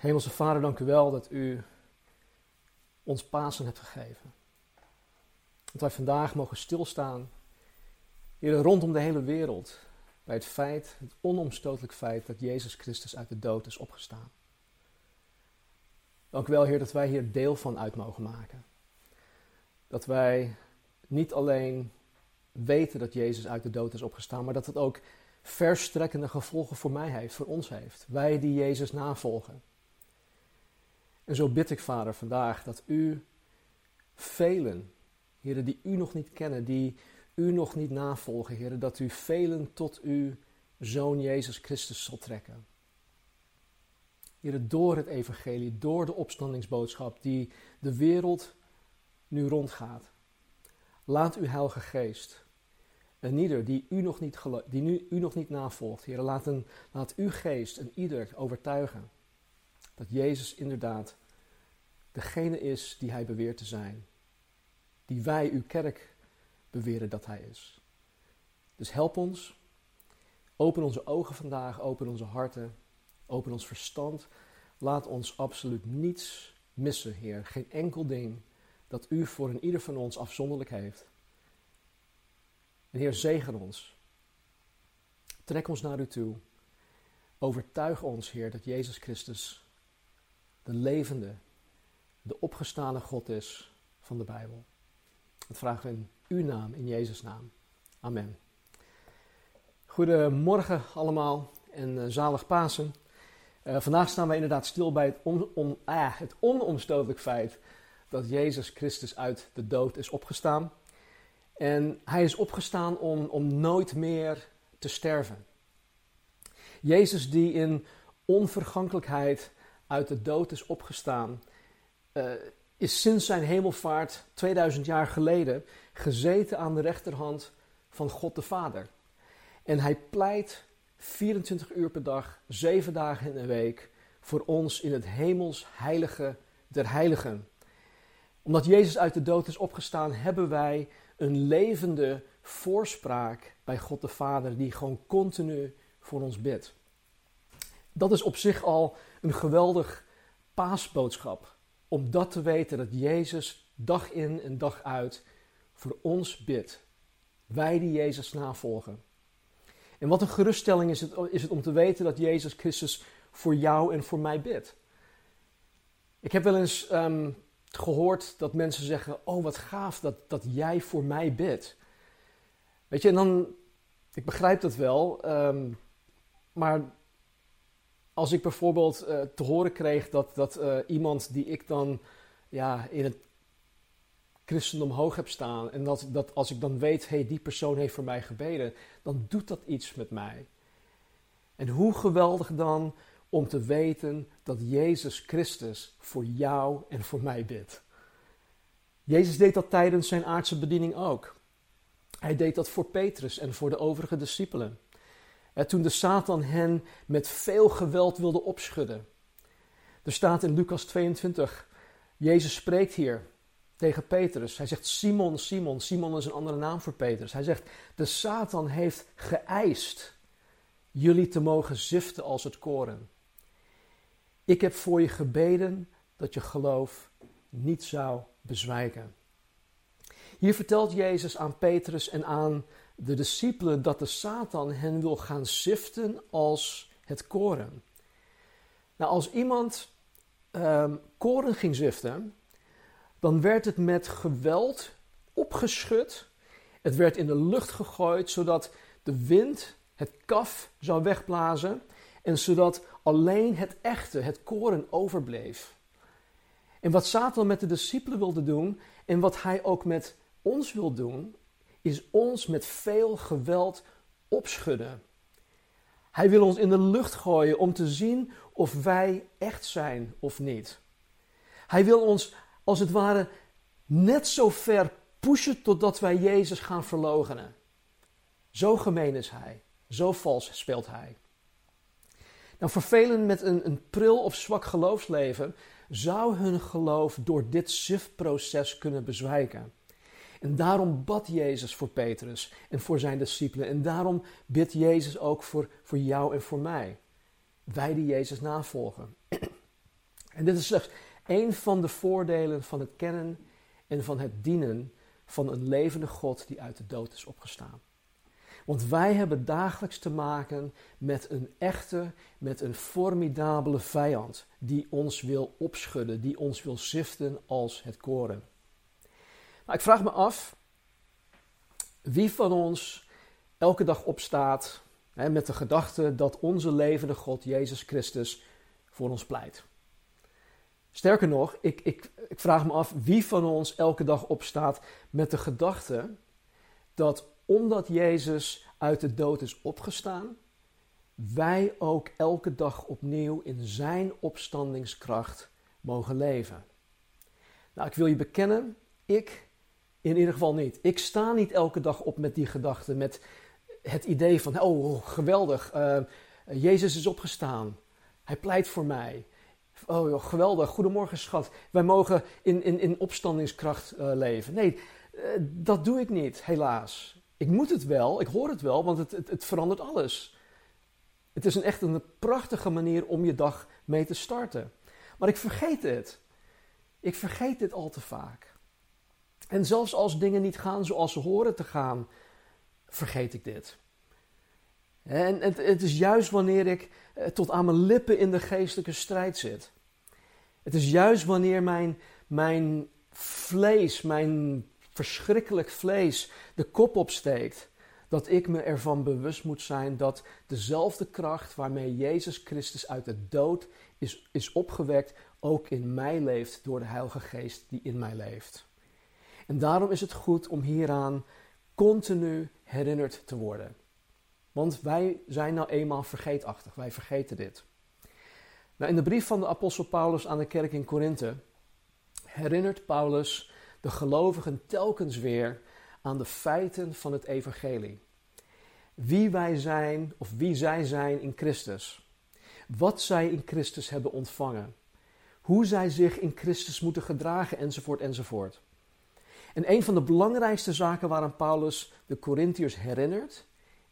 Hemelse Vader, dank u wel dat u ons Pasen hebt gegeven. Dat wij vandaag mogen stilstaan, hier rondom de hele wereld, bij het feit, het onomstotelijk feit dat Jezus Christus uit de dood is opgestaan. Dank u wel, Heer, dat wij hier deel van uit mogen maken. Dat wij niet alleen weten dat Jezus uit de dood is opgestaan, maar dat het ook verstrekkende gevolgen voor mij heeft, voor ons heeft. Wij die Jezus navolgen. En zo bid ik, Vader, vandaag dat u velen, heren, die u nog niet kennen, die u nog niet navolgen, heren, dat u velen tot uw Zoon Jezus Christus zal trekken. Heren, door het evangelie, door de opstandingsboodschap die de wereld nu rondgaat. Laat uw heilige geest en ieder die u nog niet, die nu, u nog niet navolgt, Heer, laat, een, laat uw geest en ieder overtuigen dat Jezus inderdaad degene is die hij beweert te zijn. Die wij, uw kerk, beweren dat hij is. Dus help ons. Open onze ogen vandaag, open onze harten, open ons verstand. Laat ons absoluut niets missen, Heer. Geen enkel ding dat u voor een ieder van ons afzonderlijk heeft. En Heer, zegen ons. Trek ons naar u toe. Overtuig ons, Heer, dat Jezus Christus de levende, de opgestane God is van de Bijbel. Dat vragen we in uw naam, in Jezus' naam. Amen. Goedemorgen allemaal en uh, zalig Pasen. Uh, vandaag staan we inderdaad stil bij het, on, ah, het onomstotelijk feit dat Jezus Christus uit de dood is opgestaan. En hij is opgestaan om, om nooit meer te sterven. Jezus die in onvergankelijkheid uit de dood is opgestaan, uh, is sinds zijn hemelvaart 2000 jaar geleden gezeten aan de rechterhand van God de Vader. En hij pleit 24 uur per dag, 7 dagen in de week voor ons in het hemels heilige der heiligen. Omdat Jezus uit de dood is opgestaan, hebben wij een levende voorspraak bij God de Vader die gewoon continu voor ons bidt. Dat is op zich al een geweldig paasboodschap. Om dat te weten dat Jezus dag in en dag uit voor ons bidt. Wij die Jezus navolgen. En wat een geruststelling is het, is het om te weten dat Jezus Christus voor jou en voor mij bidt. Ik heb wel eens ehm, gehoord dat mensen zeggen: Oh, wat gaaf dat, dat jij voor mij bidt. Weet je, en dan, ik begrijp dat wel, um, maar als ik bijvoorbeeld uh, te horen kreeg dat, dat uh, iemand die ik dan ja, in het christendom hoog heb staan, en dat, dat als ik dan weet, hey, die persoon heeft voor mij gebeden, dan doet dat iets met mij. En hoe geweldig dan om te weten dat Jezus Christus voor jou en voor mij bidt. Jezus deed dat tijdens zijn aardse bediening ook. Hij deed dat voor Petrus en voor de overige discipelen. En toen de Satan hen met veel geweld wilde opschudden. Er staat in Lucas 22, Jezus spreekt hier tegen Petrus. Hij zegt Simon, Simon. Simon is een andere naam voor Petrus. Hij zegt, de Satan heeft geëist jullie te mogen ziften als het koren. Ik heb voor je gebeden dat je geloof niet zou bezwijken. Hier vertelt Jezus aan Petrus en aan de discipelen dat de Satan hen wil gaan ziften als het koren. Nou, als iemand um, koren ging ziften, dan werd het met geweld opgeschud. Het werd in de lucht gegooid, zodat de wind het kaf zou wegblazen en zodat alleen het echte, het koren, overbleef. En wat Satan met de discipelen wilde doen en wat hij ook met ons wil doen, is ons met veel geweld opschudden. Hij wil ons in de lucht gooien om te zien of wij echt zijn of niet. Hij wil ons als het ware net zo ver pushen totdat wij Jezus gaan verloochenen. Zo gemeen is hij. Zo vals speelt hij. Nou, vervelen met een, een pril of zwak geloofsleven zou hun geloof door dit ziftproces kunnen bezwijken. En daarom bad Jezus voor Petrus en voor zijn discipelen. En daarom bidt Jezus ook voor, voor jou en voor mij. Wij die Jezus navolgen. En dit is slechts één van de voordelen van het kennen en van het dienen van een levende God die uit de dood is opgestaan. Want wij hebben dagelijks te maken met een echte, met een formidabele vijand die ons wil opschudden, die ons wil ziften als het koren. Nou, ik vraag me af wie van ons elke dag opstaat hè, met de gedachte dat onze levende God, Jezus Christus, voor ons pleit. Sterker nog, ik, ik, ik vraag me af wie van ons elke dag opstaat met de gedachte dat omdat Jezus uit de dood is opgestaan, wij ook elke dag opnieuw in Zijn opstandingskracht mogen leven. Nou, ik wil je bekennen, ik in ieder geval niet. Ik sta niet elke dag op met die gedachte, met het idee van, oh geweldig, uh, Jezus is opgestaan, Hij pleit voor mij. Oh geweldig, goedemorgen schat, wij mogen in, in, in opstandingskracht uh, leven. Nee, uh, dat doe ik niet, helaas. Ik moet het wel, ik hoor het wel, want het, het, het verandert alles. Het is een echt een prachtige manier om je dag mee te starten. Maar ik vergeet het. Ik vergeet dit al te vaak. En zelfs als dingen niet gaan zoals ze horen te gaan, vergeet ik dit. En het, het is juist wanneer ik eh, tot aan mijn lippen in de geestelijke strijd zit. Het is juist wanneer mijn, mijn vlees, mijn verschrikkelijk vlees de kop opsteekt, dat ik me ervan bewust moet zijn dat dezelfde kracht waarmee Jezus Christus uit de dood is, is opgewekt, ook in mij leeft door de Heilige Geest die in mij leeft. En daarom is het goed om hieraan continu herinnerd te worden. Want wij zijn nou eenmaal vergeetachtig, wij vergeten dit. Nou, in de brief van de apostel Paulus aan de kerk in Korinthe herinnert Paulus de gelovigen telkens weer aan de feiten van het evangelie. Wie wij zijn of wie zij zijn in Christus. Wat zij in Christus hebben ontvangen. Hoe zij zich in Christus moeten gedragen enzovoort enzovoort. En een van de belangrijkste zaken waaraan Paulus de Corinthiërs herinnert,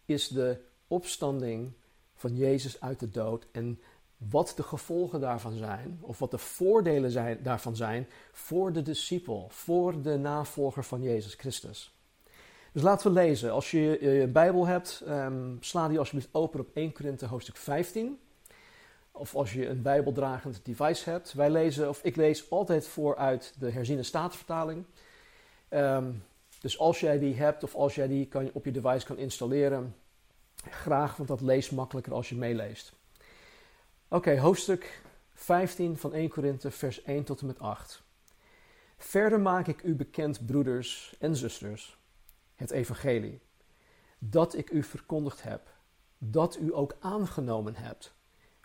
is de opstanding van Jezus uit de dood en wat de gevolgen daarvan zijn, of wat de voordelen zijn, daarvan zijn voor de discipel, voor de navolger van Jezus Christus. Dus laten we lezen. Als je je Bijbel hebt, um, sla die alsjeblieft open op 1 Korinthe hoofdstuk 15. Of als je een Bijbeldragend device hebt. Wij lezen, of ik lees altijd vooruit de herziene statenvertaling. Um, dus als jij die hebt of als jij die kan, op je device kan installeren, graag, want dat leest makkelijker als je meeleest. Oké, hoofdstuk 15 van 1 Korinthe, vers 1 tot en met 8. Verder maak ik u bekend, broeders en zusters, het evangelie, dat ik u verkondigd heb, dat u ook aangenomen hebt,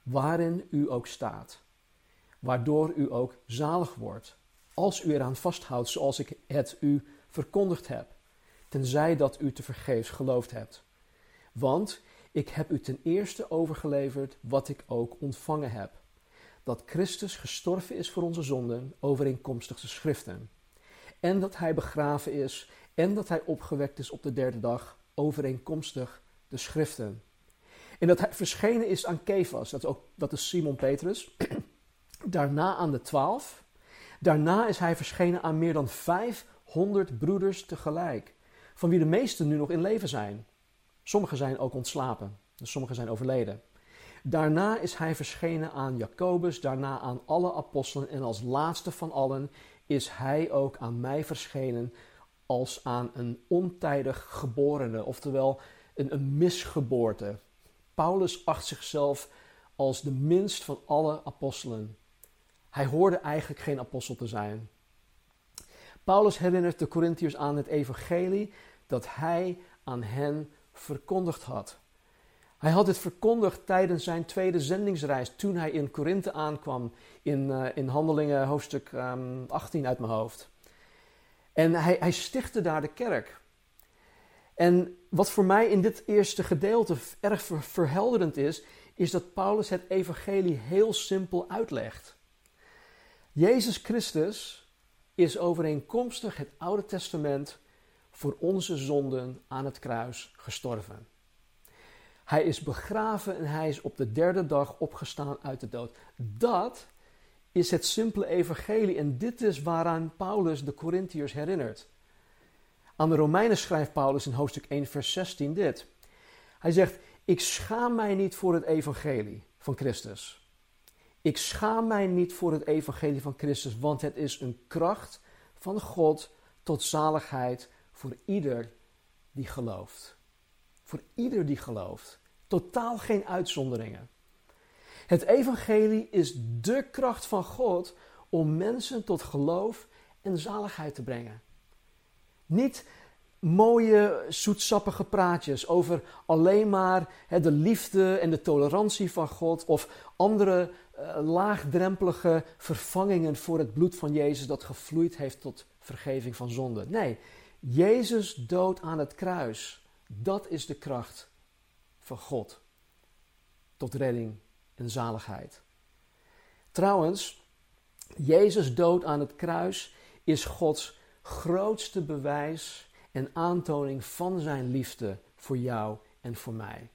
waarin u ook staat, waardoor u ook zalig wordt als u eraan vasthoudt zoals ik het u verkondigd heb, tenzij dat u te vergeefs geloofd hebt. Want ik heb u ten eerste overgeleverd wat ik ook ontvangen heb: dat Christus gestorven is voor onze zonden, overeenkomstig de schriften, en dat hij begraven is, en dat hij opgewekt is op de derde dag, overeenkomstig de schriften. En dat hij verschenen is aan Kefas, dat ook, dat is Simon Petrus, daarna aan de twaalf, Daarna is hij verschenen aan meer dan 500 broeders tegelijk, van wie de meesten nu nog in leven zijn. Sommigen zijn ook ontslapen, dus sommigen zijn overleden. Daarna is hij verschenen aan Jacobus, daarna aan alle apostelen en als laatste van allen is hij ook aan mij verschenen als aan een ontijdig geborene, oftewel een, een misgeboorte. Paulus acht zichzelf als de minst van alle apostelen. Hij hoorde eigenlijk geen apostel te zijn. Paulus herinnert de Corinthiërs aan het evangelie dat hij aan hen verkondigd had. Hij had het verkondigd tijdens zijn tweede zendingsreis toen hij in Korinthe aankwam in, uh, in Handelingen hoofdstuk um, ehm, 18 uit mijn hoofd. En hij, hij stichtte daar de kerk. En wat voor mij in dit eerste gedeelte erg verhelderend is, is dat Paulus het evangelie heel simpel uitlegt. Jezus Christus is overeenkomstig het Oude Testament voor onze zonden aan het kruis gestorven. Hij is begraven en hij is op de derde dag opgestaan uit de dood. Dat is het simpele evangelie en dit is waaraan Paulus de Corinthiërs herinnert. Aan de Romeinen schrijft Paulus in hoofdstuk 1, vers 16 dit. Hij zegt: Ik schaam mij niet voor het evangelie van Christus. Ik schaam mij niet voor het evangelie van Christus, want het is een kracht van God tot zaligheid voor ieder die gelooft. Voor ieder die gelooft. Totaal geen uitzonderingen. Het evangelie is de kracht van God om mensen tot geloof en zaligheid te brengen. Niet mooie, zoetsappige praatjes over alleen maar de liefde en de tolerantie van God of andere uh, laagdrempelige vervangingen voor het bloed van Jezus dat gevloeid heeft tot vergeving van zonde. Nee, Jezus dood aan het kruis, dat is de kracht van God tot redding en zaligheid. Trouwens, Jezus dood aan het kruis is Gods grootste bewijs en aantoning van zijn liefde voor jou en voor mij.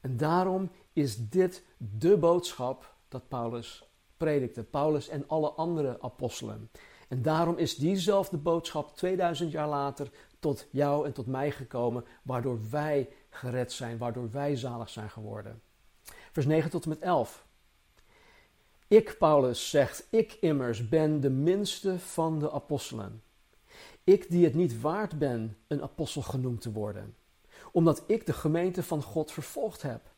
En daarom is dit de boodschap dat Paulus predikte, Paulus en alle andere apostelen. En daarom is diezelfde boodschap 2000 jaar later tot jou en tot mij gekomen, waardoor wij gered zijn, waardoor wij zalig zijn geworden. Vers 9 tot en met 11. Ik, Paulus, zegt, ik immers ben de minste van de apostelen. Ik die het niet waard ben een apostel genoemd te worden, omdat ik de gemeente van God vervolgd heb.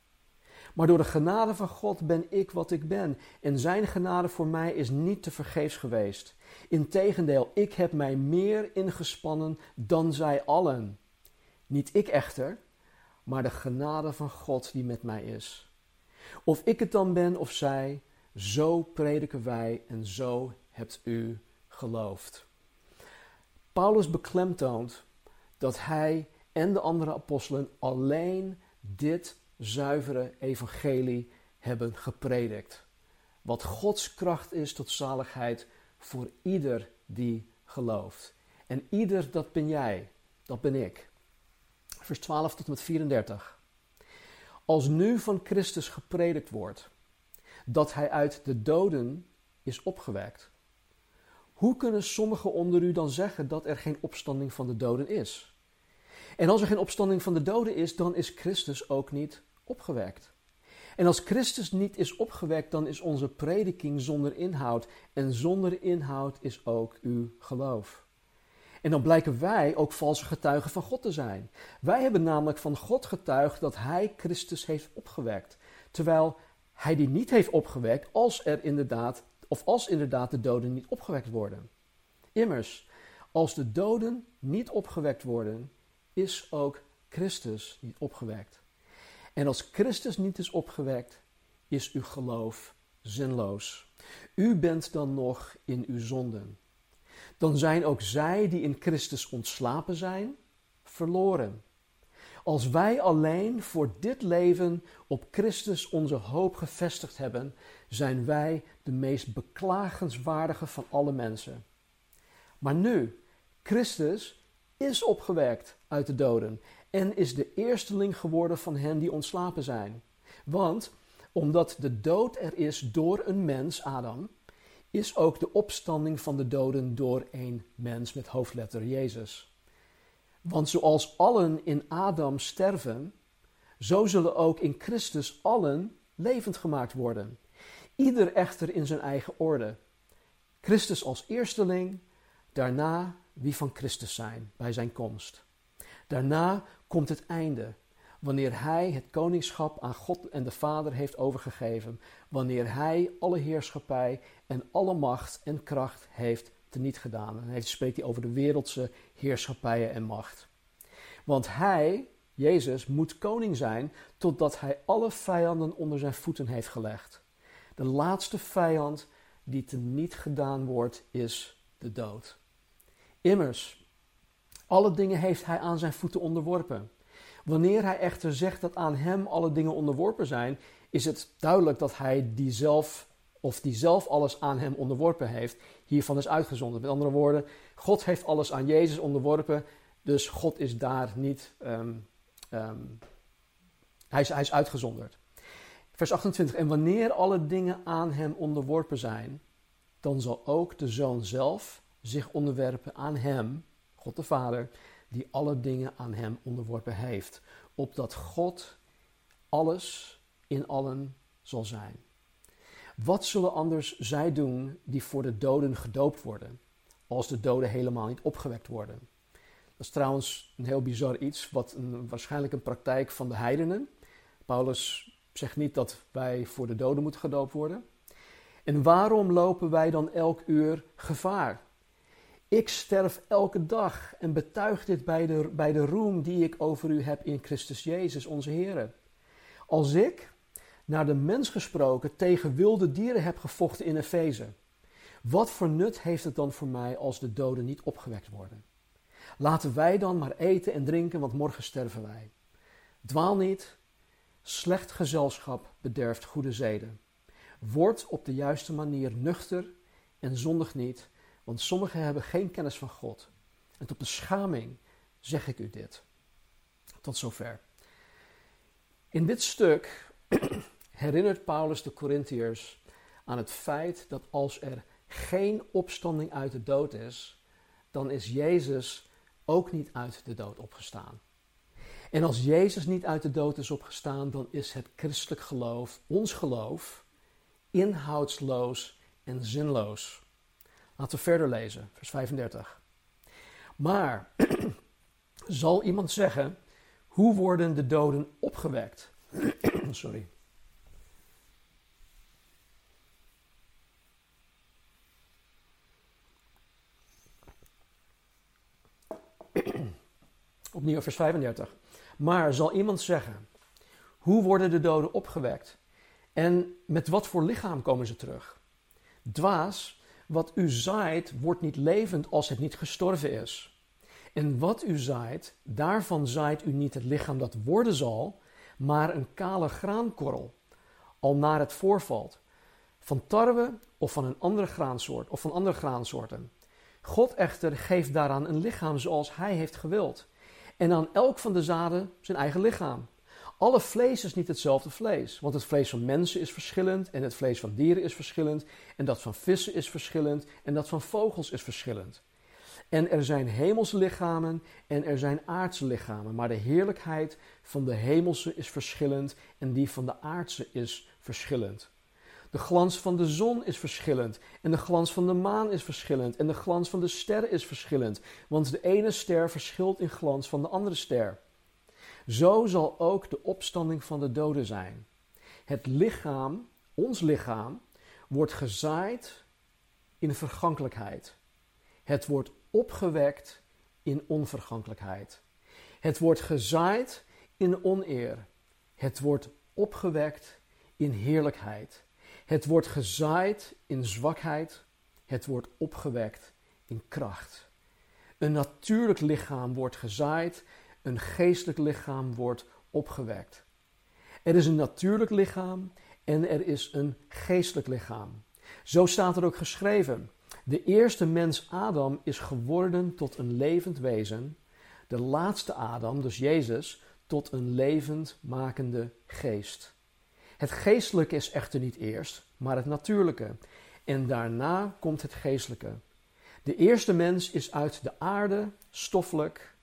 Maar door de genade van God ben ik wat ik ben, en zijn genade voor mij is niet te vergeefs geweest. Integendeel, ik heb mij meer ingespannen dan zij allen. Niet ik echter, maar de genade van God die met mij is. Of ik het dan ben of zij, zo prediken wij en zo hebt u geloofd. Paulus beklemtoont dat hij en de andere apostelen alleen dit zuivere evangelie hebben gepredikt. Wat Gods kracht is tot zaligheid voor ieder die gelooft. En ieder, dat ben jij, dat ben ik. Vers 12 tot met 34. Als nu van Christus gepredikt wordt dat hij uit de doden is opgewekt, hoe kunnen sommigen onder u dan zeggen dat er geen opstanding van de doden is? En als er geen opstanding van de doden is, dan is Christus ook niet opgewekt. En als Christus niet is opgewekt, dan is onze prediking zonder inhoud. En zonder inhoud is ook uw geloof. En dan blijken wij ook valse getuigen van God te zijn. Wij hebben namelijk van God getuigd dat Hij Christus heeft opgewekt. Terwijl Hij die niet heeft opgewekt, als er inderdaad, of als inderdaad de doden niet opgewekt worden. Immers, als de doden niet opgewekt worden, is ook Christus niet opgewekt. En als Christus niet is opgewekt, is uw geloof zinloos. U bent dan nog in uw zonden. Dan zijn ook zij die in Christus ontslapen zijn, verloren. Als wij alleen voor dit leven op Christus onze hoop gevestigd hebben, zijn wij de meest beklagenswaardige van alle mensen. Maar nu, Christus is opgewekt uit de doden en is de eersteling geworden van hen die ontslapen zijn. Want omdat de dood er is door een mens, Adam, is ook de opstanding van de doden door een mens met hoofdletter Jezus. Want zoals allen in Adam sterven, zo zullen ook in Christus allen levend gemaakt worden. Ieder echter in zijn eigen orde. Christus als eersteling, daarna wie van Christus zijn bij zijn komst. Daarna komt het einde, wanneer Hij het koningschap aan God en de Vader heeft overgegeven, wanneer Hij alle heerschappij en alle macht en kracht heeft teniet gedaan. En hij spreekt hij over de wereldse heerschappijen en macht. Want Hij, Jezus, moet koning zijn totdat hij alle vijanden onder zijn voeten heeft gelegd. De laatste vijand die teniet gedaan wordt, is de dood. Immers, alle dingen heeft hij aan zijn voeten onderworpen. Wanneer hij echter zegt dat aan hem alle dingen onderworpen zijn, is het duidelijk dat hij die zelf, of die zelf alles aan hem onderworpen heeft, hiervan is uitgezonderd. Met andere woorden, God heeft alles aan Jezus onderworpen, dus God is daar niet, ehm, ehm, hij, is, hij is uitgezonderd. Vers 28, en wanneer alle dingen aan hem onderworpen zijn, dan zal ook de Zoon zelf zich onderwerpen aan hem, God de Vader, die alle dingen aan hem onderworpen heeft, opdat God alles in allen zal zijn. Wat zullen anders zij doen die voor de doden gedoopt worden, als de doden helemaal niet opgewekt worden? Dat is trouwens een heel bizar iets, wat een, waarschijnlijk een praktijk van de heidenen. Paulus zegt niet dat wij voor de doden moeten gedoopt worden. En waarom lopen wij dan elk uur gevaar? Ik sterf elke dag en betuig dit bij de, bij de roem die ik over u heb in Christus Jezus, onze Heer. Als ik, naar de mens gesproken, tegen wilde dieren heb gevochten in Efeze, wat voor nut heeft het dan voor mij als de doden niet opgewekt worden? Laten wij dan maar eten en drinken, want morgen sterven wij. Dwaal niet, slecht gezelschap bederft goede zeden. Word op de juiste manier nuchter en zondig niet, want sommigen hebben geen kennis van God. En tot beschaming zeg ik u dit. Tot zover. In dit stuk herinnert Paulus de Corinthiërs aan het feit dat als er geen opstanding uit de dood is, dan is Jezus ook niet uit de dood opgestaan. En als Jezus niet uit de dood is opgestaan, dan is het christelijk geloof, ons geloof, inhoudsloos en zinloos. Laten we verder lezen, vers 35. Maar zal iemand zeggen: Hoe worden de doden opgewekt? Sorry. Opnieuw vers 35. Maar zal iemand zeggen: Hoe worden de doden opgewekt? En met wat voor lichaam komen ze terug? Dwaas, wat u zaait, wordt niet levend als het niet gestorven is. En wat u zaait, daarvan zaait u niet het lichaam dat worden zal, maar een kale graankorrel, al naar het voorvalt, van tarwe of van een andere graansoort of van andere graansoorten. God echter geeft daaraan een lichaam zoals hij heeft gewild, en aan elk van de zaden zijn eigen lichaam. Alle vlees is niet hetzelfde vlees, want het vlees van mensen is verschillend en het vlees van dieren is verschillend en dat van vissen is verschillend en dat van vogels is verschillend. En er zijn hemelse lichamen en er zijn aardse lichamen, maar de heerlijkheid van de hemelse is verschillend en die van de aardse is verschillend. De glans van de zon is verschillend en de glans van de maan is verschillend en de glans van de sterren is verschillend, want de ene ster verschilt in glans van de andere ster. Zo zal ook de opstanding van de doden zijn. Het lichaam, ons lichaam, wordt gezaaid in vergankelijkheid. Het wordt opgewekt in onvergankelijkheid. Het wordt gezaaid in oneer. Het wordt opgewekt in heerlijkheid. Het wordt gezaaid in zwakheid. Het wordt opgewekt in kracht. Een natuurlijk lichaam wordt gezaaid een geestelijk lichaam wordt opgewekt. Er is een natuurlijk lichaam en er is een geestelijk lichaam. Zo staat er ook geschreven. De eerste mens Adam is geworden tot een levend wezen. De laatste Adam, dus Jezus, tot een levend makende geest. Het geestelijke is echter niet eerst, maar het natuurlijke. En daarna komt het geestelijke. De eerste mens is uit de aarde, stoffelijk,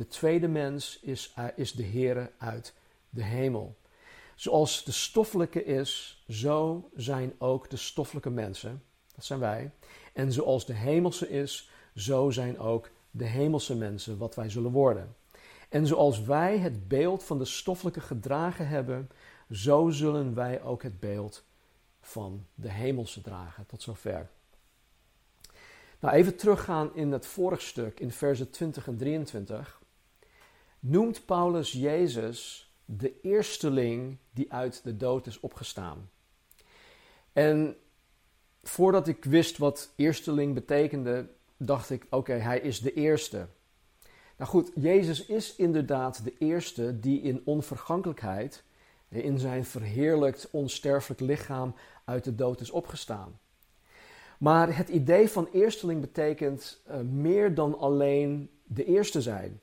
de tweede mens is, uh, is de Heere uit de hemel. Zoals de stoffelijke is, zo zijn ook de stoffelijke mensen. Dat zijn wij. En zoals de hemelse is, zo zijn ook de hemelse mensen, wat wij zullen worden. En zoals wij het beeld van de stoffelijke gedragen hebben, zo zullen wij ook het beeld van de hemelse dragen. Tot zover. Nou, even teruggaan in het vorige stuk, in versen 20 en 23. Noemt Paulus Jezus de eersteling die uit de dood is opgestaan. En voordat ik wist wat eersteling betekende, dacht ik: oké, hij is de eerste. Nou goed, Jezus is inderdaad de eerste die in onvergankelijkheid, in zijn verheerlijkt onsterfelijk lichaam, uit de dood is opgestaan. Maar het idee van eersteling betekent uh, meer dan alleen de eerste zijn.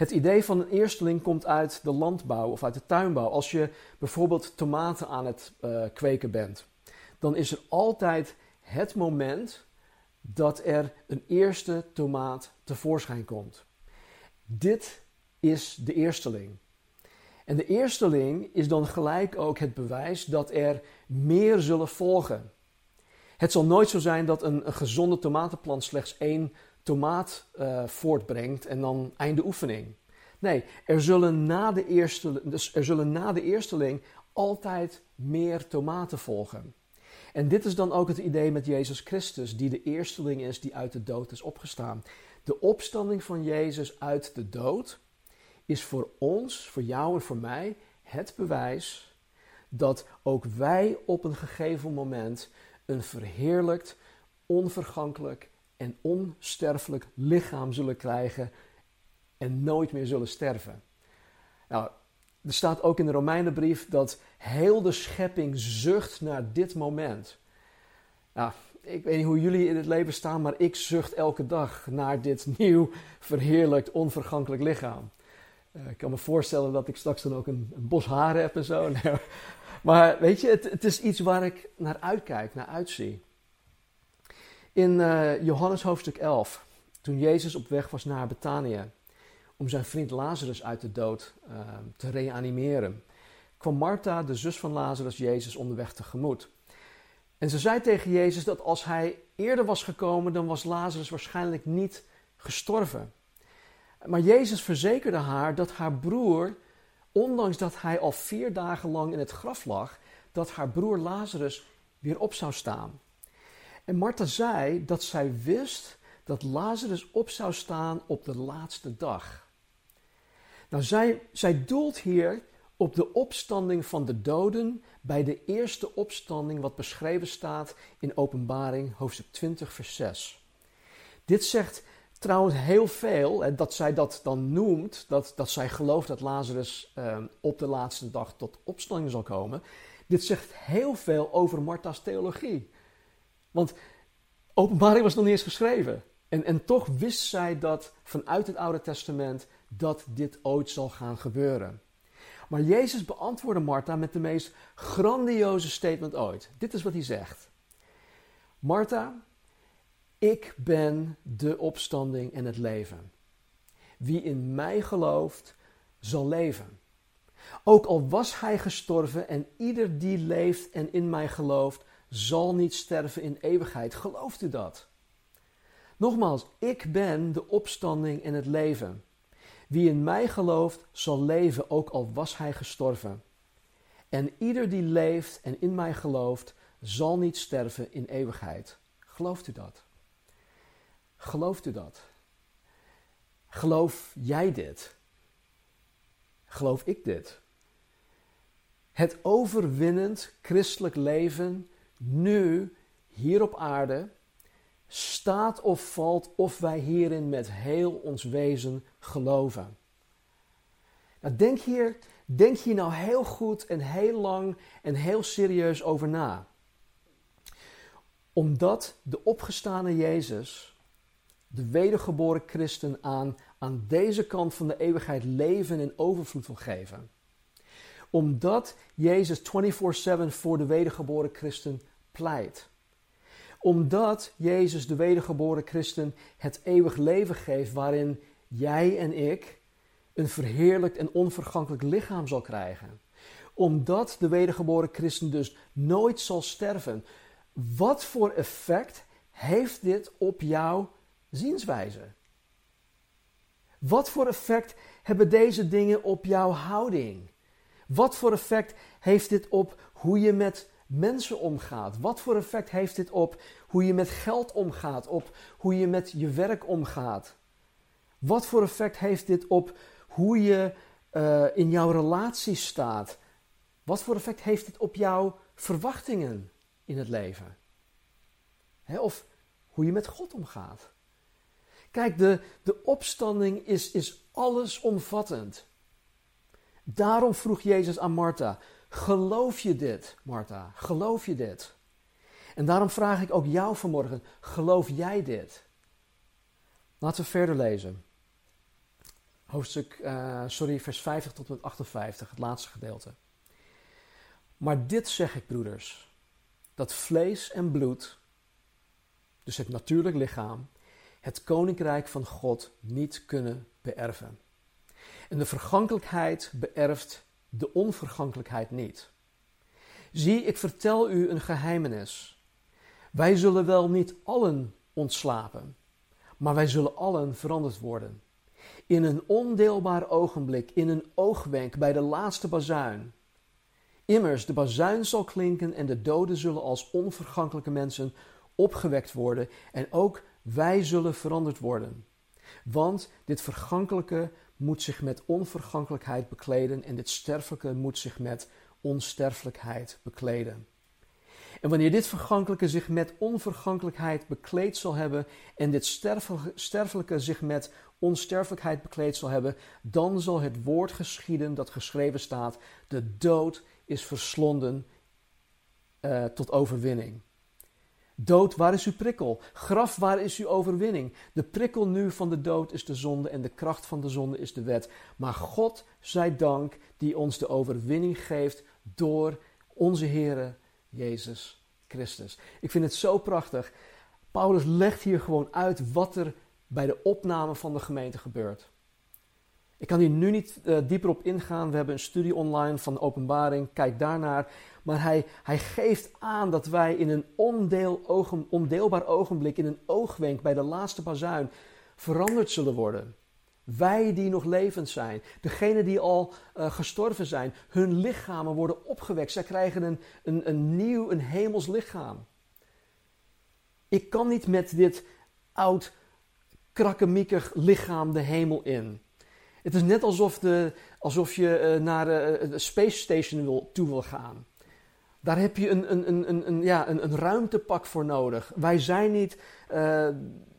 Het idee van een eersteling komt uit de landbouw of uit de tuinbouw. Als je bijvoorbeeld tomaten aan het uh, kweken bent, dan is er altijd het moment dat er een eerste tomaat tevoorschijn komt. Dit is de eersteling. En de eersteling is dan gelijk ook het bewijs dat er meer zullen volgen. Het zal nooit zo zijn dat een, een gezonde tomatenplant slechts één tomaat uh, voortbrengt en dan einde oefening. Nee, er zullen, na de eerste, dus er zullen na de eersteling altijd meer tomaten volgen. En dit is dan ook het idee met Jezus Christus, die de eersteling is die uit de dood is opgestaan. De opstanding van Jezus uit de dood is voor ons, voor jou en voor mij, het bewijs dat ook wij op een gegeven moment een verheerlijkt, onvergankelijk en onsterfelijk lichaam zullen krijgen en nooit meer zullen sterven. Nou, er staat ook in de Romeinenbrief dat heel de schepping zucht naar dit moment. Nou, ik weet niet hoe jullie in het leven staan, maar ik zucht elke dag naar dit nieuw, verheerlijkt, onvergankelijk lichaam. Uh, ik kan me voorstellen dat ik straks dan ook een, een bos haren heb en zo. maar weet je, het, het, is iets waar ik naar uitkijk, naar uitzie. In uh, Johannes hoofdstuk 11, toen Jezus op weg was naar Betanië om zijn vriend Lazarus uit de dood uh, te reanimeren, kwam Martha, de zus van Lazarus, Jezus onderweg tegemoet. En ze zei tegen Jezus dat als hij eerder was gekomen, dan was Lazarus waarschijnlijk niet gestorven. Maar Jezus verzekerde haar dat haar broer, ondanks dat hij al vier dagen lang in het graf lag, dat haar broer Lazarus weer op zou staan. En Martha zei dat zij wist dat Lazarus op zou staan op de laatste dag. Nou, zij, zij doelt hier op de opstanding van de doden bij de eerste opstanding wat beschreven staat in Openbaring hoofdstuk 20 vers 6. Dit zegt trouwens heel veel, en dat zij dat dan noemt, dat, dat zij gelooft dat Lazarus eh, op de laatste dag tot opstanding zal komen. Dit zegt heel veel over Martha's theologie. Want openbaring was nog niet eens geschreven. En, en toch wist zij dat vanuit het Oude Testament dat dit ooit zal gaan gebeuren. Maar Jezus beantwoordde Martha met de meest grandioze statement ooit. Dit is wat hij zegt. Martha, ik ben de opstanding en het leven. Wie in mij gelooft, zal leven. Ook al was hij gestorven en ieder die leeft en in mij gelooft, zal niet sterven in eeuwigheid. Gelooft u dat? Nogmaals, ik ben de opstanding en het leven. Wie in mij gelooft, zal leven, ook al was hij gestorven. En ieder die leeft en in mij gelooft, zal niet sterven in eeuwigheid. Gelooft u dat? Gelooft u dat? Geloof jij dit? Geloof ik dit? Het overwinnend christelijk leven nu hier op aarde staat of valt of wij hierin met heel ons wezen geloven. Nou, denk, hier, denk hier nou heel goed en heel lang en heel serieus over na. Omdat de opgestane Jezus, de wedergeboren christen, aan, aan deze kant van de eeuwigheid leven in overvloed wil geven. Omdat Jezus 24-7 voor de wedergeboren christen pleit omdat Jezus, de wedergeboren christen, het eeuwig leven geeft waarin jij en ik een verheerlijkt en onvergankelijk lichaam zal krijgen. Omdat de wedergeboren christen dus nooit zal sterven. Wat voor effect heeft dit op jouw zienswijze? Wat voor effect hebben deze dingen op jouw houding? Wat voor effect heeft dit op hoe je met mensen omgaat? Wat voor effect heeft dit op hoe je met geld omgaat, op hoe je met je werk omgaat? Wat voor effect heeft dit op hoe je uh, in jouw relatie staat. Wat voor effect heeft dit op jouw verwachtingen in het leven? of hoe je met God omgaat. Kijk, de, de opstanding is, is allesomvattend. Daarom vroeg Jezus aan Martha: Geloof je dit, Martha? Geloof je dit? En daarom vraag ik ook jou vanmorgen: geloof jij dit? Laten we verder lezen. Hoofdstuk, uh, sorry, vers 50 tot en met 58, het laatste gedeelte. Maar dit zeg ik, broeders: dat vlees en bloed, dus het natuurlijk lichaam, het koninkrijk van God niet kunnen beërven. En de vergankelijkheid beërft de onvergankelijkheid niet. Zie, ik vertel u een geheimenis. Wij zullen wel niet allen ontslapen, maar wij zullen allen veranderd worden. In een ondeelbaar ogenblik, in een oogwenk bij de laatste bazuin. Immers, de bazuin zal klinken en de doden zullen als onvergankelijke mensen opgewekt worden en ook wij zullen veranderd worden. Want dit vergankelijke moet zich met onvergankelijkheid bekleden en dit sterfelijke moet zich met onsterfelijkheid bekleden. En wanneer dit vergankelijke zich met onvergankelijkheid bekleed zal hebben en dit sterfelijke zich met onsterfelijkheid bekleed zal hebben, dan zal het woord geschieden dat geschreven staat: de dood is verslonden uh, tot overwinning. Dood, waar is uw prikkel? Graf, waar is uw overwinning? De prikkel nu van de dood is de zonde en de kracht van de zonde is de wet. Maar God zij dank die ons de overwinning geeft door onze Heere Jezus Christus. Ik vind het zo prachtig. Paulus legt hier gewoon uit wat er bij de opname van de gemeente gebeurt. Ik kan hier nu niet uh, dieper op ingaan. We hebben een studie online van openbaring. Kijk daarnaar. Maar hij, hij geeft aan dat wij in een ondeel, ondeelbaar ogenblik, in een oogwenk bij de laatste bazuin, veranderd zullen worden. Wij die nog levend zijn, degenen die al uh, gestorven zijn, hun lichamen worden opgewekt. Zij krijgen een, een, een nieuw, een hemels lichaam. Ik kan niet met dit oud, krakkemiekig lichaam de hemel in. Het is net alsof, de, alsof je uh, naar uh, de Space Station wil, toe wil gaan. Daar heb je een, een, een, een, ja, een, een ruimtepak voor nodig. Wij zijn niet, uh,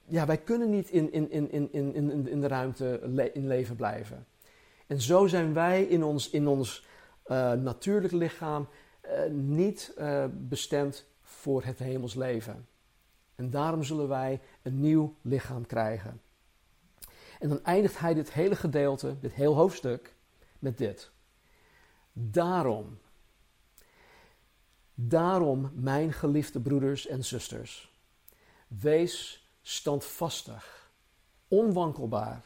ja, wij kunnen niet in, in, in, in, in, in de ruimte in leven blijven. En zo zijn wij in ons, in ons uh, natuurlijk lichaam uh, niet bestemd voor het hemels leven. En daarom zullen wij een nieuw lichaam krijgen. En dan eindigt hij dit hele gedeelte, dit heel hoofdstuk, met dit. Daarom, Daarom, mijn geliefde broeders en zusters, wees standvastig, onwankelbaar,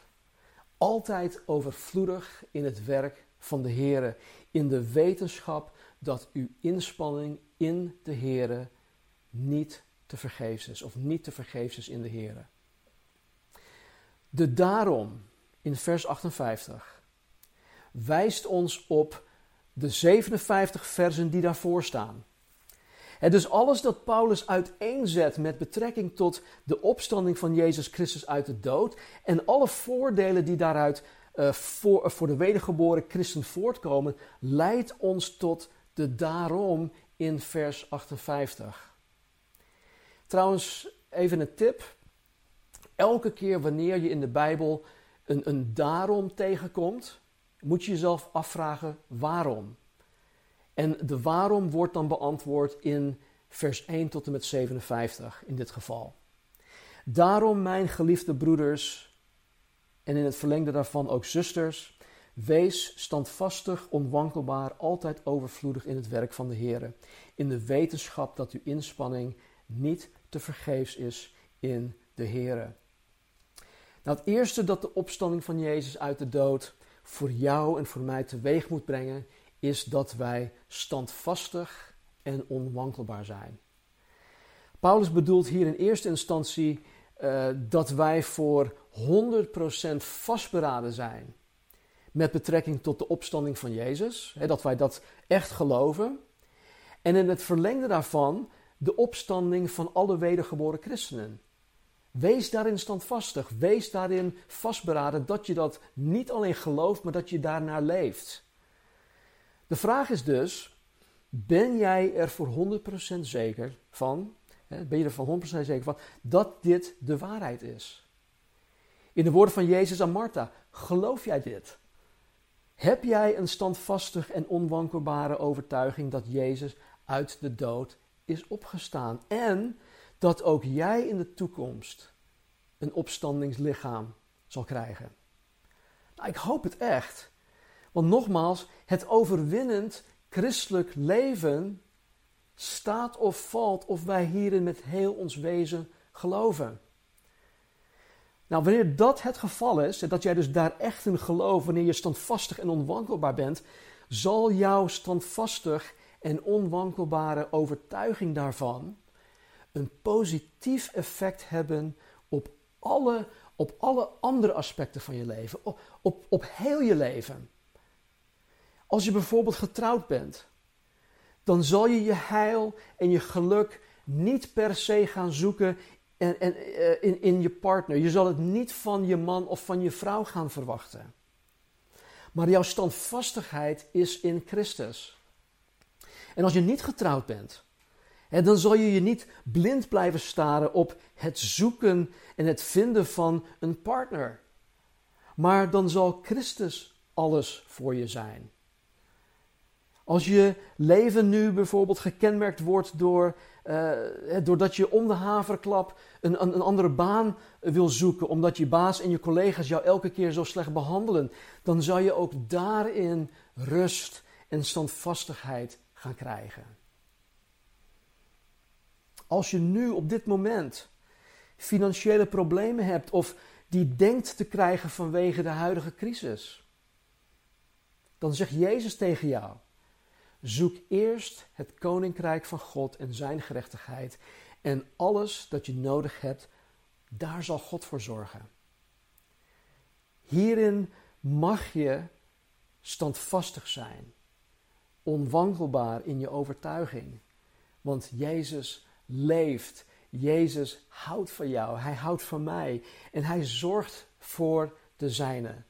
altijd overvloedig in het werk van de Heere, in de wetenschap dat uw inspanning in de Heere niet te vergeefs is, of niet te vergeefs is in de Heere. De daarom in vers 58 wijst ons op de 57 versen die daarvoor staan. Dus alles dat Paulus uiteenzet met betrekking tot de opstanding van Jezus Christus uit de dood en alle voordelen die daaruit uh, voor, voor de wedergeboren christen voortkomen, leidt ons tot de daarom in vers 58. Trouwens, even een tip. Elke keer wanneer je in de Bijbel een, een daarom tegenkomt, moet je jezelf afvragen waarom. En de waarom wordt dan beantwoord in vers 1 tot en met 57 in dit geval. Daarom, mijn geliefde broeders, en in het verlengde daarvan ook zusters, wees standvastig, onwankelbaar, altijd overvloedig in het werk van de Heer, in de wetenschap dat uw inspanning niet te vergeefs is in de Heer. Nou, het eerste dat de opstanding van Jezus uit de dood voor jou en voor mij teweeg moet brengen, is dat wij standvastig en onwankelbaar zijn. Paulus bedoelt hier in eerste instantie uh, dat wij voor 100% vastberaden zijn met betrekking tot de opstanding van Jezus, hè, dat wij dat echt geloven. En in het verlengde daarvan de opstanding van alle wedergeboren christenen. Wees daarin standvastig. Wees daarin vastberaden dat je dat niet alleen gelooft, maar dat je daarnaar leeft. De vraag is dus: ben jij er voor 100% zeker van, ben je er van 100% zeker van, dat dit de waarheid is? In de woorden van Jezus aan Martha, geloof jij dit? Heb jij een standvastig en onwankelbare overtuiging dat Jezus uit de dood is opgestaan en dat ook jij in de toekomst een opstandingslichaam zal krijgen? Nou, ik hoop het echt. Want nogmaals, het overwinnend christelijk leven staat of valt of wij hierin met heel ons wezen geloven. Nou, wanneer dat het geval is, en dat jij dus daar echt in gelooft, wanneer je standvastig en onwankelbaar bent, zal jouw standvastig en onwankelbare overtuiging daarvan een positief effect hebben op alle, op alle andere aspecten van je leven, op, op, op heel je leven. Als je bijvoorbeeld getrouwd bent, dan zal je je heil en je geluk niet per se gaan zoeken en, en, uh, in, in je partner. Je zal het niet van je man of van je vrouw gaan verwachten. Maar jouw standvastigheid is in Christus. En als je niet getrouwd bent, hè, dan zal je je niet blind blijven staren op het zoeken en het vinden van een partner. Maar dan zal Christus alles voor je zijn. Als je leven nu bijvoorbeeld gekenmerkt wordt door, uh, doordat je om de haverklap een, een, een, andere baan wil zoeken, omdat je baas en je collega's jou elke keer zo slecht behandelen, dan zal je ook daarin rust en standvastigheid gaan krijgen. Als je nu op dit moment financiële problemen hebt of die denkt te krijgen vanwege de huidige crisis, dan zegt Jezus tegen jou Zoek eerst het koninkrijk van God en zijn gerechtigheid. En alles dat je nodig hebt, daar zal God voor zorgen. Hierin mag je standvastig zijn, onwankelbaar in je overtuiging. Want Jezus leeft. Jezus houdt van jou. Hij houdt van mij. En hij zorgt voor de zijne.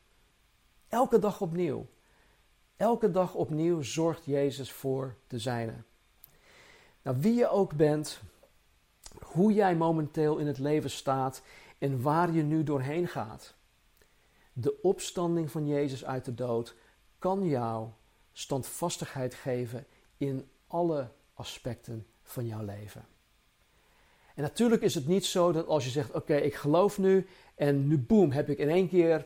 Elke dag opnieuw. Elke dag opnieuw zorgt Jezus voor de zijne. Nou, wie je ook bent, hoe jij momenteel in het leven staat en waar je nu doorheen gaat. De opstanding van Jezus uit de dood kan jou standvastigheid geven in alle aspecten van jouw leven. En natuurlijk is het niet zo dat als je zegt: Oké, ik geloof nu en nu boem, heb ik in één keer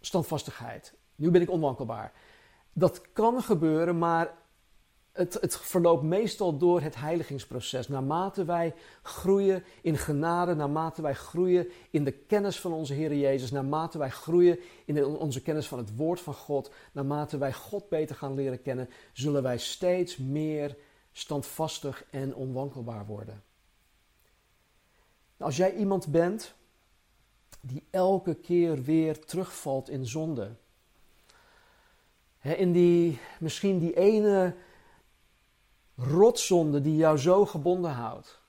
standvastigheid. Nu ben ik onwankelbaar. Dat kan gebeuren, maar het, het, verloopt meestal door het heiligingsproces. Naarmate wij groeien in genade, naarmate wij groeien in de kennis van onze Heer Jezus, naarmate wij groeien in onze kennis van het Woord van God, naarmate wij God beter gaan leren kennen, zullen wij steeds meer standvastig en onwankelbaar worden. Als jij iemand bent die elke keer weer terugvalt in zonde, in die, misschien die ene rotzonde die jou zo gebonden houdt.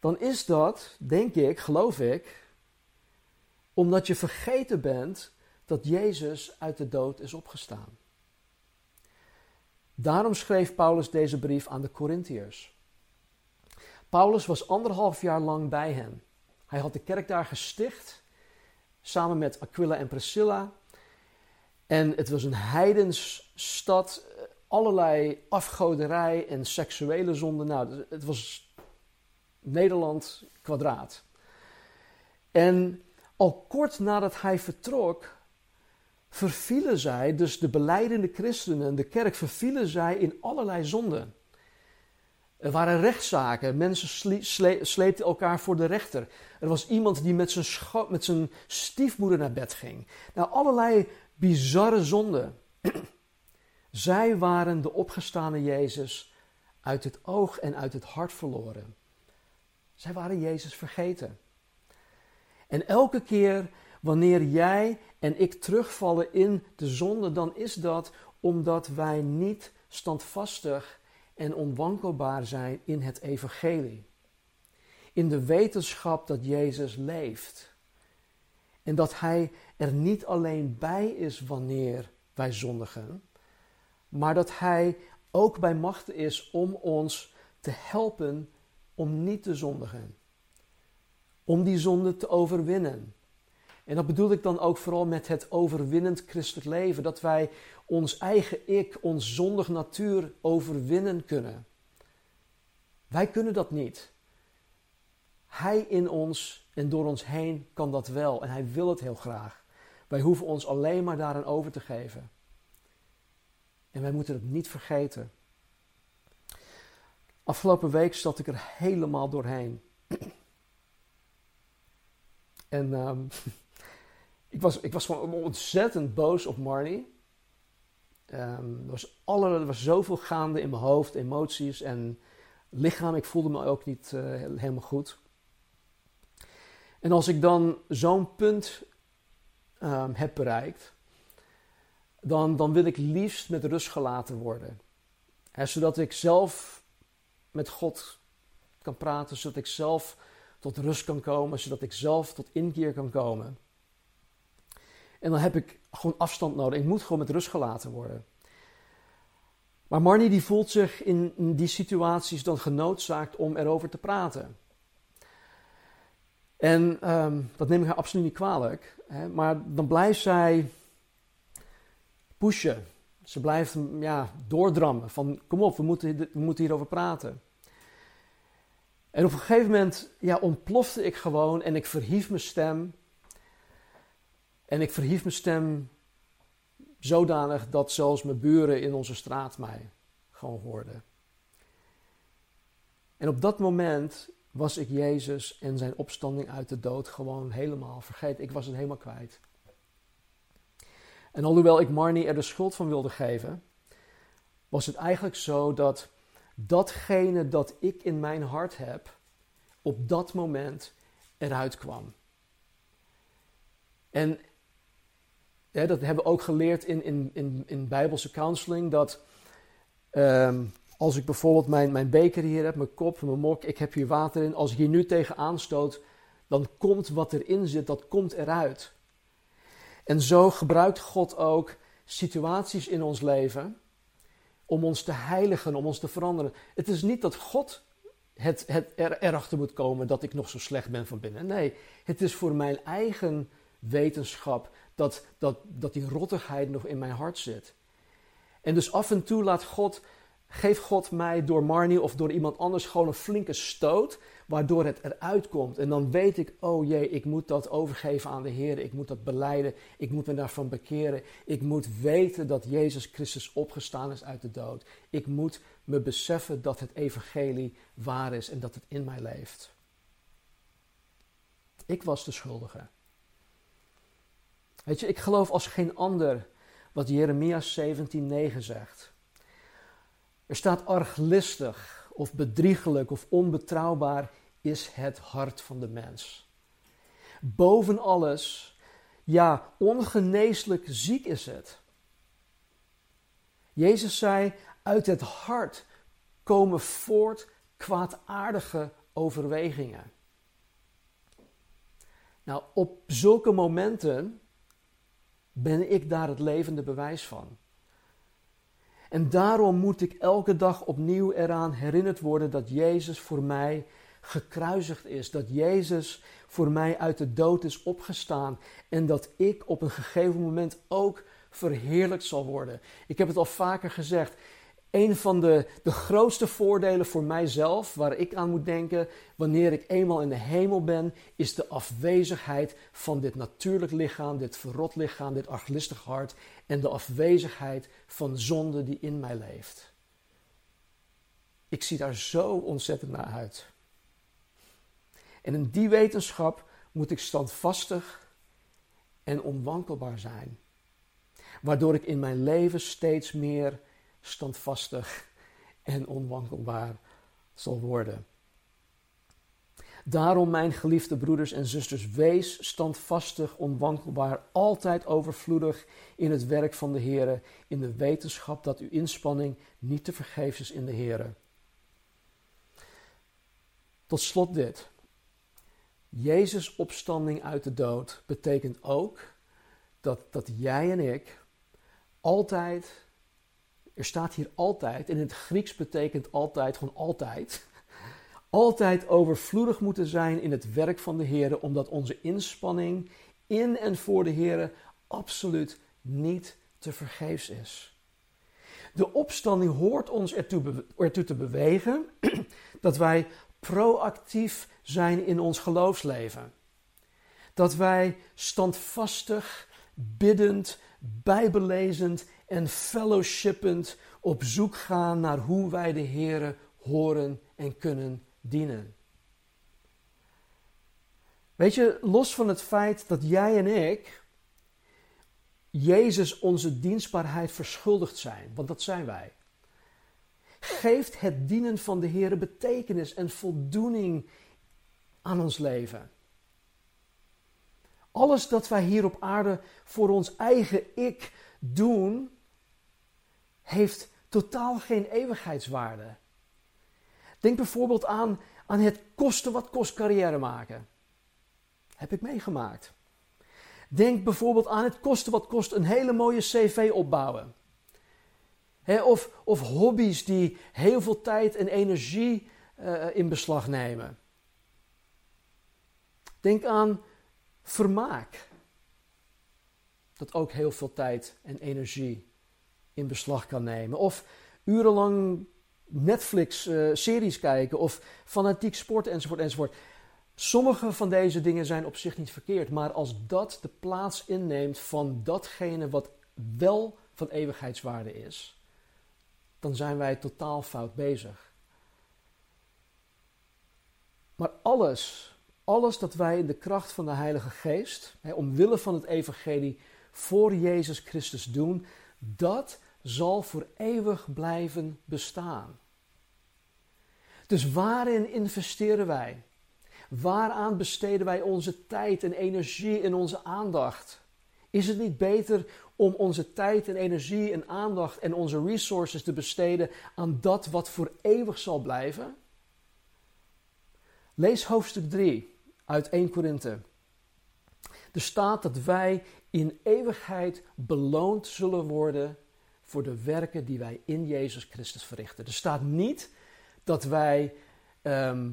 Dan is dat, denk ik, geloof ik, omdat je vergeten bent dat Jezus uit de dood is opgestaan. Daarom schreef Paulus deze brief aan de Corinthiërs. Paulus was anderhalf jaar lang bij hen. Hij had de kerk daar gesticht, samen met Aquila en Priscilla. En het was een heidensstad, allerlei afgoderij en seksuele zonde. Nou, het was Nederland kwadraat. En al kort nadat hij vertrok, vervielen zij, dus de beleidende christenen, de kerk, vervielen zij in allerlei zonden. Er waren rechtszaken, mensen sleepten elkaar voor de rechter. Er was iemand die met zijn, met zijn stiefmoeder naar bed ging. Nou, allerlei bizarre zonde. Zij waren de opgestane Jezus uit het oog en uit het hart verloren. Zij waren Jezus vergeten. En elke keer wanneer jij en ik terugvallen in de zonde, dan is dat omdat wij niet standvastig en onwankelbaar zijn in het evangelie. in de wetenschap dat Jezus leeft. En dat Hij er niet alleen bij is wanneer wij zondigen, maar dat Hij ook bij macht is om ons te helpen om niet te zondigen. Om die zonde te overwinnen. En dat bedoel ik dan ook vooral met het overwinnend christelijk leven. Dat wij ons eigen ik, ons zondig natuur overwinnen kunnen. Wij kunnen dat niet. Hij in ons en door ons heen kan dat wel en hij wil het heel graag. Wij hoeven ons alleen maar daaraan over te geven. En wij moeten het niet vergeten. Afgelopen week zat ik er helemaal doorheen. en um, ik, was, ik was gewoon ontzettend boos op Marnie. Um, er, was alle, er was zoveel gaande in mijn hoofd, emoties en lichaam. Ik voelde me ook niet uh, helemaal goed. En als ik dan zo'n punt um, heb bereikt, dan, dan wil ik liefst met rust gelaten worden. Zodat ik zelf met God kan praten, zodat ik zelf tot rust kan komen, zodat ik zelf tot inkeer kan komen. En dan heb ik gewoon afstand nodig. Ik moet gewoon met rust gelaten worden. Maar Marnie die voelt zich in die situaties dan genoodzaakt om erover te praten. En um, dat neem ik haar absoluut niet kwalijk. Hè, maar dan blijft zij pushen. Ze blijft ja, doordrammen van kom op, we moeten, we moeten hierover praten. En op een gegeven moment ja, ontplofte ik gewoon en ik verhief mijn stem. En ik verhief mijn stem zodanig dat zelfs mijn buren in onze straat mij gewoon hoorden. En op dat moment was ik Jezus en zijn opstanding uit de dood gewoon helemaal vergeten. Ik was het helemaal kwijt. En alhoewel ik Marnie er de schuld van wilde geven, was het eigenlijk zo dat datgene dat ik in mijn hart heb, op dat moment eruit kwam. En dat hebben we ook geleerd in, in, in, in Bijbelse counseling, dat um, als ik bijvoorbeeld mijn, mijn beker hier heb, mijn kop, mijn mok, ik heb hier water in. Als ik hier nu tegen aanstoot, dan komt wat erin zit, dat komt eruit. En zo gebruikt God ook situaties in ons leven om ons te heiligen, om ons te veranderen. Het is niet dat God het, het er, erachter moet komen dat ik nog zo slecht ben van binnen. Nee, het is voor mijn eigen wetenschap dat, dat, dat die rottigheid nog in mijn hart zit. En dus af en toe laat God geeft God mij door Marnie of door iemand anders gewoon een flinke stoot, waardoor het eruit komt. En dan weet ik, oh jee, ik moet dat overgeven aan de Heer, ik moet dat beleiden, ik moet me daarvan bekeren. Ik moet weten dat Jezus Christus opgestaan is uit de dood. Ik moet me beseffen dat het evangelie waar is en dat het in mij leeft. Ik was de schuldige. Weet je, ik geloof als geen ander wat Jeremia 17:9 zegt. Er staat arglistig of bedriegelijk of onbetrouwbaar is het hart van de mens. Boven alles, ja, ongeneeslijk ziek is het. Jezus zei, uit het hart komen voort kwaadaardige overwegingen. Nou, op zulke momenten ben ik daar het levende bewijs van. En daarom moet ik elke dag opnieuw eraan herinnerd worden dat Jezus voor mij gekruisigd is. Dat Jezus voor mij uit de dood is opgestaan. En dat ik op een gegeven moment ook verheerlijkt zal worden. Ik heb het al vaker gezegd. Een van de, de grootste voordelen voor mijzelf, waar ik aan moet denken wanneer ik eenmaal in de hemel ben, is de afwezigheid van dit natuurlijk lichaam, dit verrot lichaam, dit arglistig hart en de afwezigheid van zonde die in mij leeft. Ik zie daar zo ontzettend naar uit. En in die wetenschap moet ik standvastig en onwankelbaar zijn, waardoor ik in mijn leven steeds meer standvastig en onwankelbaar zal worden. Daarom, mijn geliefde broeders en zusters, wees standvastig, onwankelbaar, altijd overvloedig in het werk van de Heer, in de wetenschap dat uw inspanning niet te vergeefs is in de Heer. Tot slot dit. Jezus' opstanding uit de dood betekent ook dat, dat jij en ik altijd, er staat hier altijd, in het Grieks betekent altijd gewoon altijd, altijd overvloedig moeten zijn in het werk van de Heer, omdat onze inspanning in en voor de Heer absoluut niet te vergeefs is. De opstanding hoort ons ertoe, ertoe te bewegen dat wij proactief zijn in ons geloofsleven. Dat wij standvastig, biddend, bijbellezend en fellowshippend op zoek gaan naar hoe wij de Here horen en kunnen dienen. Weet je, los van het feit dat jij en ik Jezus onze dienstbaarheid verschuldigd zijn, want dat zijn wij. Geeft het dienen van de Heer betekenis en voldoening aan ons leven. Alles dat wij hier op aarde voor ons eigen ik doen, heeft totaal geen eeuwigheidswaarde. Denk bijvoorbeeld aan, aan het kosten wat kost carrière maken. Heb ik meegemaakt. Denk bijvoorbeeld aan het kosten wat kost een hele mooie cv opbouwen. of, of hobby's die heel veel tijd en energie uh, in beslag nemen. Denk aan vermaak. Dat ook heel veel tijd en energie in beslag kan nemen. Of urenlang Netflix-series kijken of fanatiek sport enzovoort enzovoort. Sommige van deze dingen zijn op zich niet verkeerd, maar als dat de plaats inneemt van datgene wat wel van eeuwigheidswaarde is, dan zijn wij totaal fout bezig. Maar alles, alles dat wij in de kracht van de Heilige Geest, hè, omwille van het Evangelie, voor Jezus Christus doen, dat zal voor eeuwig blijven bestaan. Dus waarin investeren wij? Waaraan besteden wij onze tijd en energie en onze aandacht? Is het niet beter om onze tijd en energie en aandacht en onze resources te besteden aan dat wat voor eeuwig zal blijven? Lees hoofdstuk 3 uit 1 Korinthe. Er staat dat wij in eeuwigheid beloond zullen worden voor de werken die wij in Jezus Christus verrichten. Er staat niet dat wij ehm,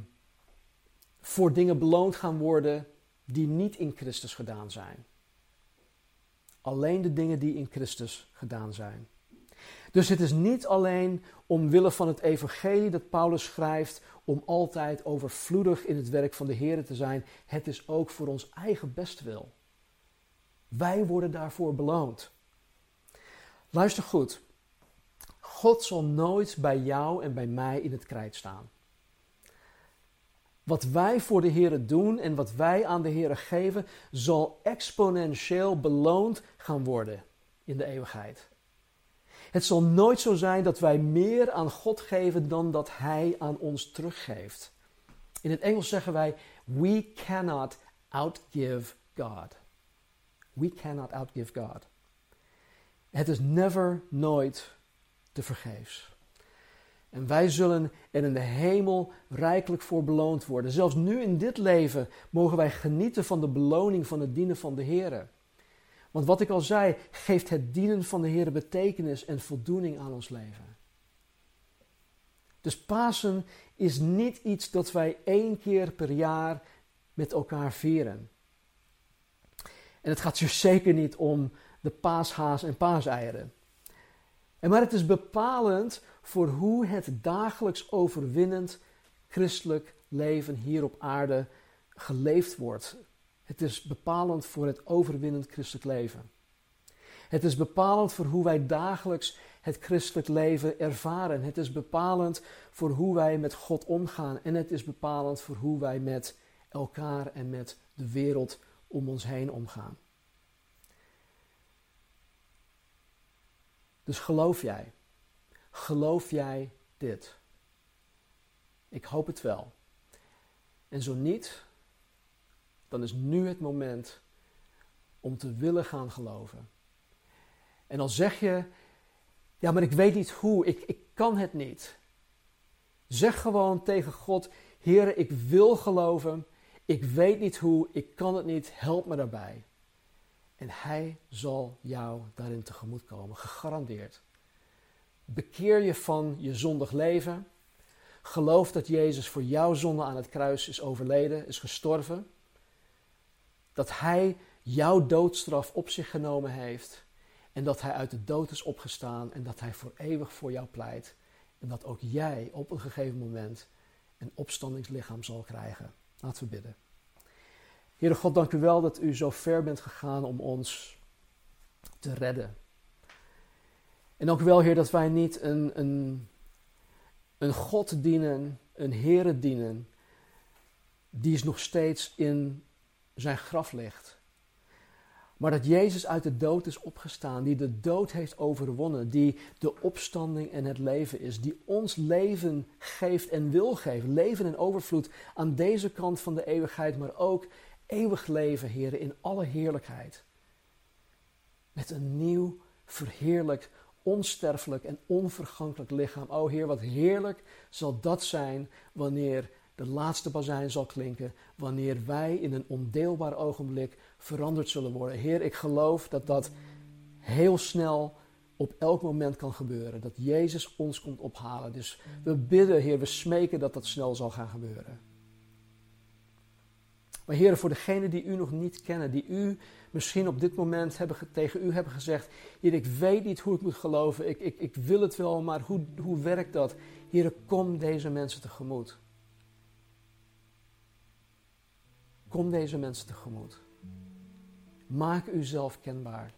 voor dingen beloond gaan worden die niet in Christus gedaan zijn. Alleen de dingen die in Christus gedaan zijn. Dus het is niet alleen omwille van het evangelie dat Paulus schrijft om altijd overvloedig in het werk van de Heer te zijn. Het is ook voor ons eigen bestwil. Wij worden daarvoor beloond. Luister goed. God zal nooit bij jou en bij mij in het krijt staan. Wat wij voor de Heer doen en wat wij aan de Heer geven, zal exponentieel beloond gaan worden in de eeuwigheid. Het zal nooit zo zijn dat wij meer aan God geven dan dat Hij aan ons teruggeeft. In het Engels zeggen wij: We cannot outgive God. We cannot outgive God. Het is never, nooit te vergeefs. En wij zullen er in de hemel rijkelijk voor beloond worden. Zelfs nu in dit leven mogen wij genieten van de beloning van het dienen van de Heer. Want wat ik al zei, geeft het dienen van de Heer betekenis en voldoening aan ons leven. Dus Pasen is niet iets dat wij één keer per jaar met elkaar vieren. En het gaat dus zeker niet om de paashaas en paaseieren. En maar het is bepalend voor hoe het dagelijks overwinnend christelijk leven hier op aarde geleefd wordt. Het is bepalend voor het overwinnend christelijk leven. Het is bepalend voor hoe wij dagelijks het christelijk leven ervaren. Het is bepalend voor hoe wij met God omgaan. En het is bepalend voor hoe wij met elkaar en met de wereld om ons heen omgaan. Dus geloof jij? Geloof jij dit? Ik hoop het wel. En zo niet, dan is nu het moment om te willen gaan geloven. En dan zeg je, ja, maar ik weet niet hoe, ik, ik kan het niet. Zeg gewoon tegen God, Heer, ik wil geloven, Ik weet niet hoe, ik kan het niet, help me daarbij. En hij zal jou daarin tegemoet komen, gegarandeerd. Bekeer je van je zondig leven. Geloof dat Jezus voor jouw zonde aan het kruis is overleden, is gestorven. Dat Hij jouw doodstraf op zich genomen heeft. En dat Hij uit de dood is opgestaan en dat Hij voor eeuwig voor jou pleit. En dat ook jij op een gegeven moment een opstandingslichaam zal krijgen. Laten we bidden. Heere God, dank u wel dat u zo ver bent gegaan om ons te redden. En dank u wel, Heer, dat wij niet een, een, een God dienen, een Heere dienen, die is nog steeds in zijn graf ligt. Maar dat Jezus uit de dood is opgestaan, die de dood heeft overwonnen, die de opstanding en het leven is, die ons leven geeft en wil geven, leven en overvloed aan deze kant van de eeuwigheid, maar ook eeuwig leven, Heer, in alle heerlijkheid. Met een nieuw, verheerlijk, onsterfelijk en onvergankelijk lichaam. O Heer, wat heerlijk zal dat zijn wanneer de laatste bazijn zal klinken, wanneer wij in een ondeelbaar ogenblik veranderd zullen worden. Heer, ik geloof dat dat heel snel op elk moment kan gebeuren. Dat Jezus ons komt ophalen. Dus we bidden, Heer, we smeken dat dat snel zal gaan gebeuren. Maar Heer, voor degenen die u nog niet kennen, die u misschien op dit moment hebben, tegen u hebben gezegd: Heer, ik weet niet hoe ik moet geloven, ik, ik, ik wil het wel, maar hoe, hoe werkt dat? Heer, kom deze mensen tegemoet. Kom deze mensen tegemoet. Maak uzelf kenbaar.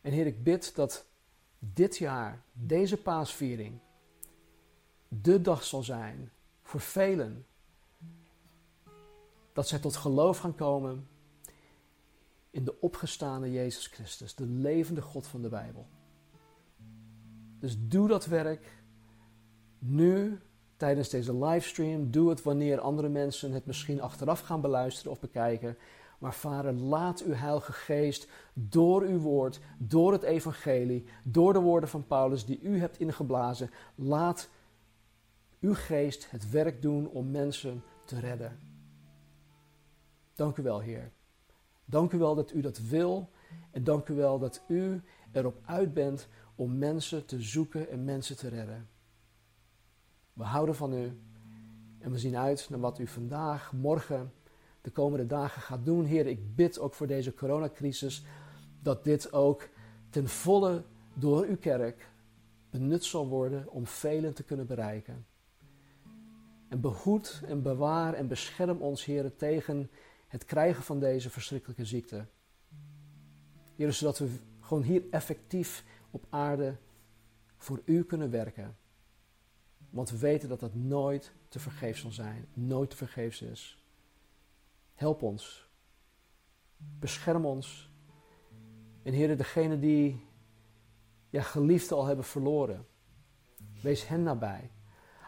En Heer, ik bid dat dit jaar, deze paasviering, de dag zal zijn voor velen. Dat zij tot geloof gaan komen in de opgestane Jezus Christus, de levende God van de Bijbel. Dus doe dat werk nu tijdens deze livestream. Doe het wanneer andere mensen het misschien achteraf gaan beluisteren of bekijken. Maar vader, laat uw heilige geest door uw woord, door het evangelie, door de woorden van Paulus die u hebt ingeblazen, laat uw geest het werk doen om mensen te redden. Dank u wel, Heer. Dank u wel dat u dat wil en dank u wel dat u erop uit bent om mensen te zoeken en mensen te redden. We houden van u en we zien uit naar wat u vandaag, morgen, de komende dagen gaat doen. Heer, ik bid ook voor deze coronacrisis dat dit ook ten volle door uw kerk benut zal worden om velen te kunnen bereiken. En behoed en bewaar en bescherm ons, Heer, tegen het krijgen van deze verschrikkelijke ziekte. Heer, zodat we gewoon hier effectief op aarde voor U kunnen werken. Want we weten dat dat nooit te vergeefs zal zijn, nooit te vergeefs is. Help ons. Bescherm ons. En Heer, degene die ja, geliefden al hebben verloren, wees hen nabij.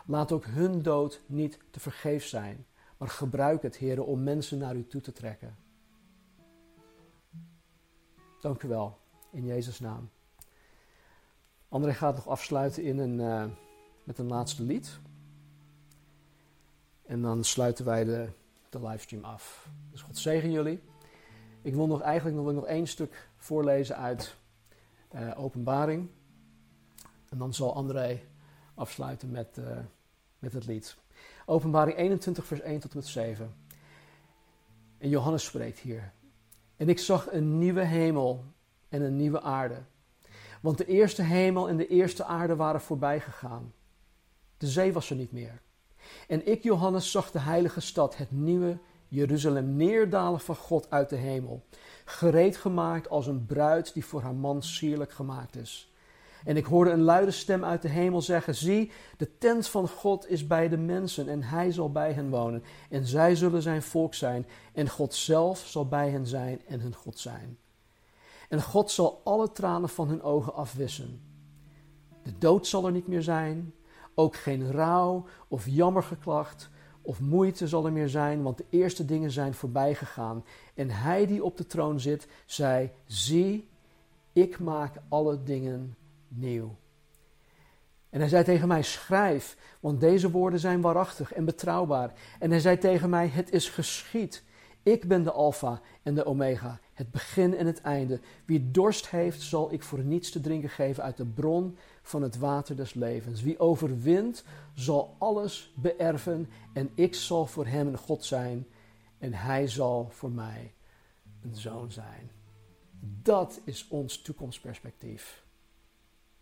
Laat ook hun dood niet te vergeefs zijn, maar gebruik het, Heer, om mensen naar u toe te trekken. Dank u wel, in Jezus' naam. André gaat nog afsluiten in een, uh, met een laatste lied. En dan sluiten wij de, de livestream af. Dus God zegen jullie. Ik wil nog eigenlijk nog, nog één stuk voorlezen uit uh, Openbaring. En dan zal André afsluiten met, uh, met het lied. Openbaring 21, vers 1 tot en met 7. En Johannes spreekt hier. En ik zag een nieuwe hemel en een nieuwe aarde. Want de eerste hemel en de eerste aarde waren voorbij gegaan. De zee was er niet meer. En ik, Johannes, zag de heilige stad, het nieuwe Jeruzalem, neerdalen van God uit de hemel. Gereed gemaakt als een bruid die voor haar man sierlijk gemaakt is. En ik hoorde een luide stem uit de hemel zeggen: Zie, de tent van God is bij de mensen en hij zal bij hen wonen. En zij zullen zijn volk zijn. En God zelf zal bij hen zijn en hun God zijn. En God zal alle tranen van hun ogen afwissen. De dood zal er niet meer zijn. Ook geen rouw of jammergeklacht of moeite zal er meer zijn, want de eerste dingen zijn voorbij gegaan. En hij die op de troon zit, zei: Zie, ik maak alle dingen nieuw. En hij zei tegen mij: Schrijf, want deze woorden zijn waarachtig en betrouwbaar. En hij zei tegen mij: Het is geschied. Ik ben de Alpha en de Omega, het begin en het einde. Wie dorst heeft, zal ik voor niets te drinken geven uit de bron van het water des levens. Wie overwint, zal alles beërven en ik zal voor hem een God zijn en hij zal voor mij een zoon zijn. Dat is ons toekomstperspectief.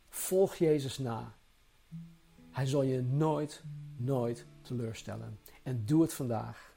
Volg Jezus na. Hij zal je nooit, nooit teleurstellen. En doe het vandaag.